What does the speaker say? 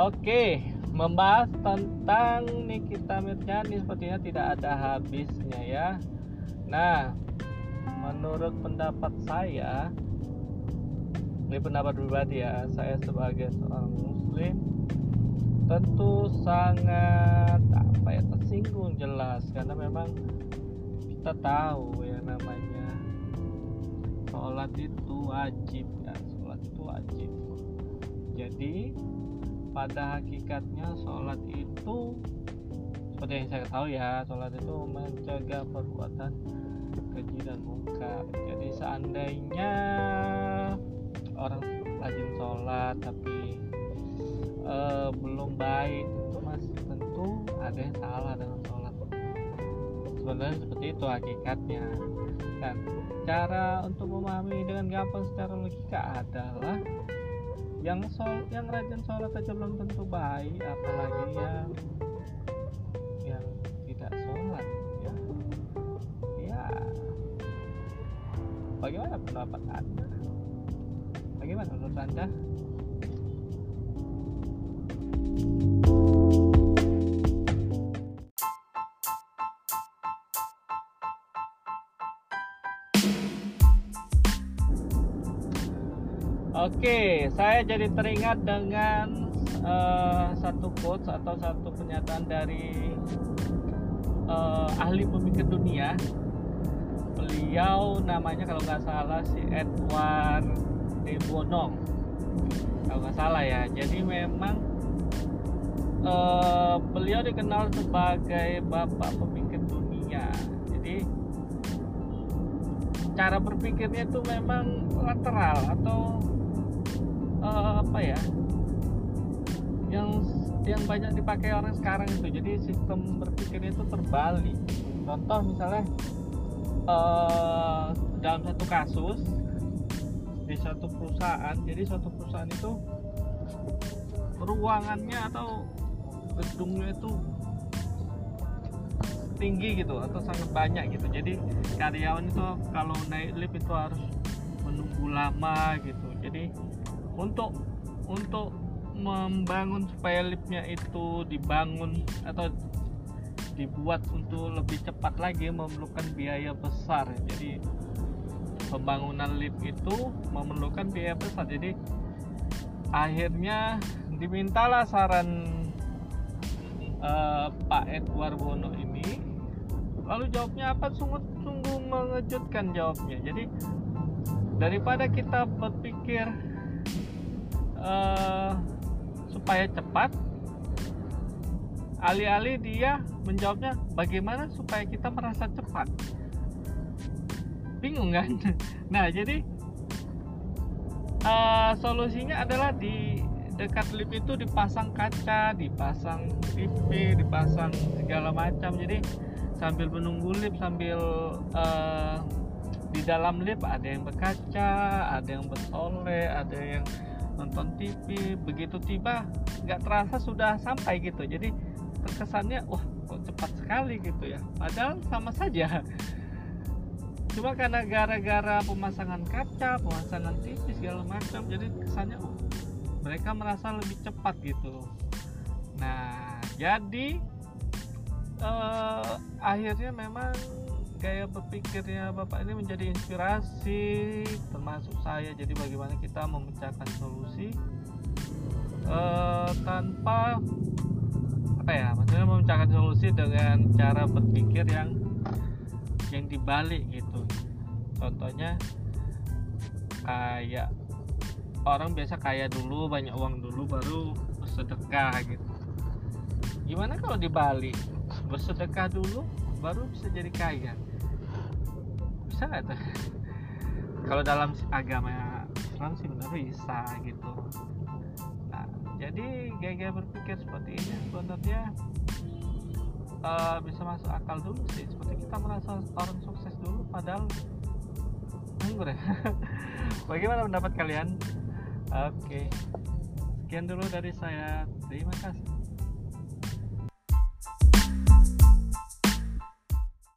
Oke, membahas tentang Nikita Mirjani sepertinya tidak ada habisnya ya. Nah, menurut pendapat saya, ini pendapat pribadi ya, saya sebagai seorang muslim tentu sangat apa ya tersinggung jelas. Karena memang kita tahu ya namanya sholat itu wajib ya sholat itu wajib. Jadi pada hakikatnya sholat itu seperti yang saya tahu ya sholat itu mencegah perbuatan keji dan muka jadi seandainya orang rajin sholat tapi uh, belum baik itu masih tentu ada yang salah dengan sholat. Sebenarnya seperti itu hakikatnya. Dan cara untuk memahami dengan gampang secara logika adalah yang sol yang rajin sholat aja belum tentu baik apalagi yang yang tidak sholat ya. Ya. Bagaimana pendapat anda? Bagaimana menurut anda Oke, saya jadi teringat dengan uh, satu quotes atau satu pernyataan dari uh, ahli pemikir dunia. Beliau namanya kalau nggak salah si Edward de Bono, kalau nggak salah ya. Jadi memang uh, beliau dikenal sebagai bapak pemikir dunia. Jadi cara berpikirnya itu memang lateral atau uh, apa ya yang yang banyak dipakai orang sekarang itu. Jadi sistem berpikirnya itu terbalik. Contoh misalnya uh, dalam satu kasus di satu perusahaan jadi suatu perusahaan itu ruangannya atau gedungnya itu tinggi gitu atau sangat banyak gitu. Jadi karyawan itu kalau naik lift itu harus menunggu lama gitu. Jadi untuk untuk membangun supaya liftnya itu dibangun atau dibuat untuk lebih cepat lagi memerlukan biaya besar. Jadi pembangunan lift itu memerlukan biaya besar. Jadi akhirnya dimintalah saran uh, Pak Edward Bono ini. Lalu jawabnya apa? Sungguh sungguh mengejutkan jawabnya. Jadi daripada kita berpikir uh, supaya cepat alih-alih dia menjawabnya bagaimana supaya kita merasa cepat? Bingung kan? Nah jadi uh, solusinya adalah di dekat lift itu dipasang kaca dipasang TV dipasang segala macam. Jadi sambil menunggu lift sambil uh, di dalam lift ada yang berkaca ada yang bersolek ada yang nonton TV begitu tiba nggak terasa sudah sampai gitu. Jadi terkesannya wah kok cepat sekali gitu ya. Padahal sama saja. Cuma karena gara-gara pemasangan kaca pemasangan TV segala macam jadi kesannya oh, mereka merasa lebih cepat gitu. Nah jadi eh, akhirnya memang gaya berpikirnya Bapak ini menjadi inspirasi termasuk saya. Jadi bagaimana kita memecahkan solusi uh, tanpa apa ya maksudnya memecahkan solusi dengan cara berpikir yang yang dibalik gitu. Contohnya kayak orang biasa kaya dulu banyak uang dulu baru bersedekah gitu. Gimana kalau dibalik? Bersedekah dulu baru bisa jadi kaya bisa nggak tuh? Kalau dalam agama Islam sih benar bisa gitu. Nah jadi gaya-gaya berpikir seperti ini sebenarnya uh, bisa masuk akal dulu sih. Seperti kita merasa orang sukses dulu padahal nganggur ya. Bagaimana pendapat kalian? Oke okay. sekian dulu dari saya. Terima kasih